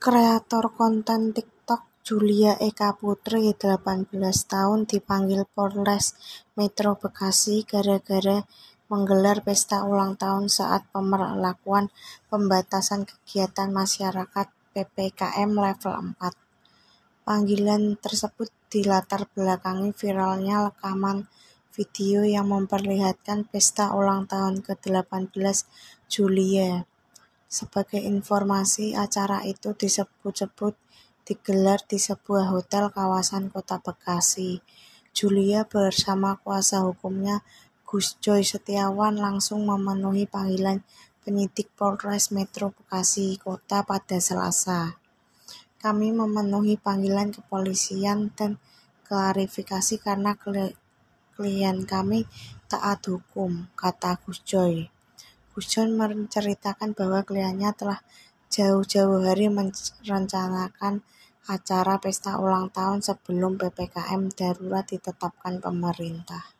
Kreator konten TikTok Julia Eka Putri, 18 tahun, dipanggil Polres Metro Bekasi gara-gara menggelar pesta ulang tahun saat pemberlakuan pembatasan kegiatan masyarakat PPKM level 4. Panggilan tersebut dilatar belakangi viralnya rekaman video yang memperlihatkan pesta ulang tahun ke-18 Julia. Sebagai informasi, acara itu disebut-sebut digelar di sebuah hotel kawasan Kota Bekasi. Julia bersama kuasa hukumnya Gus Joy Setiawan langsung memenuhi panggilan penyidik Polres Metro Bekasi Kota pada Selasa. Kami memenuhi panggilan kepolisian dan klarifikasi karena klien kami taat hukum, kata Gus Joy. Gus Joy menceritakan bahwa kliennya telah jauh-jauh hari merencanakan acara pesta ulang tahun sebelum PPKM darurat ditetapkan pemerintah.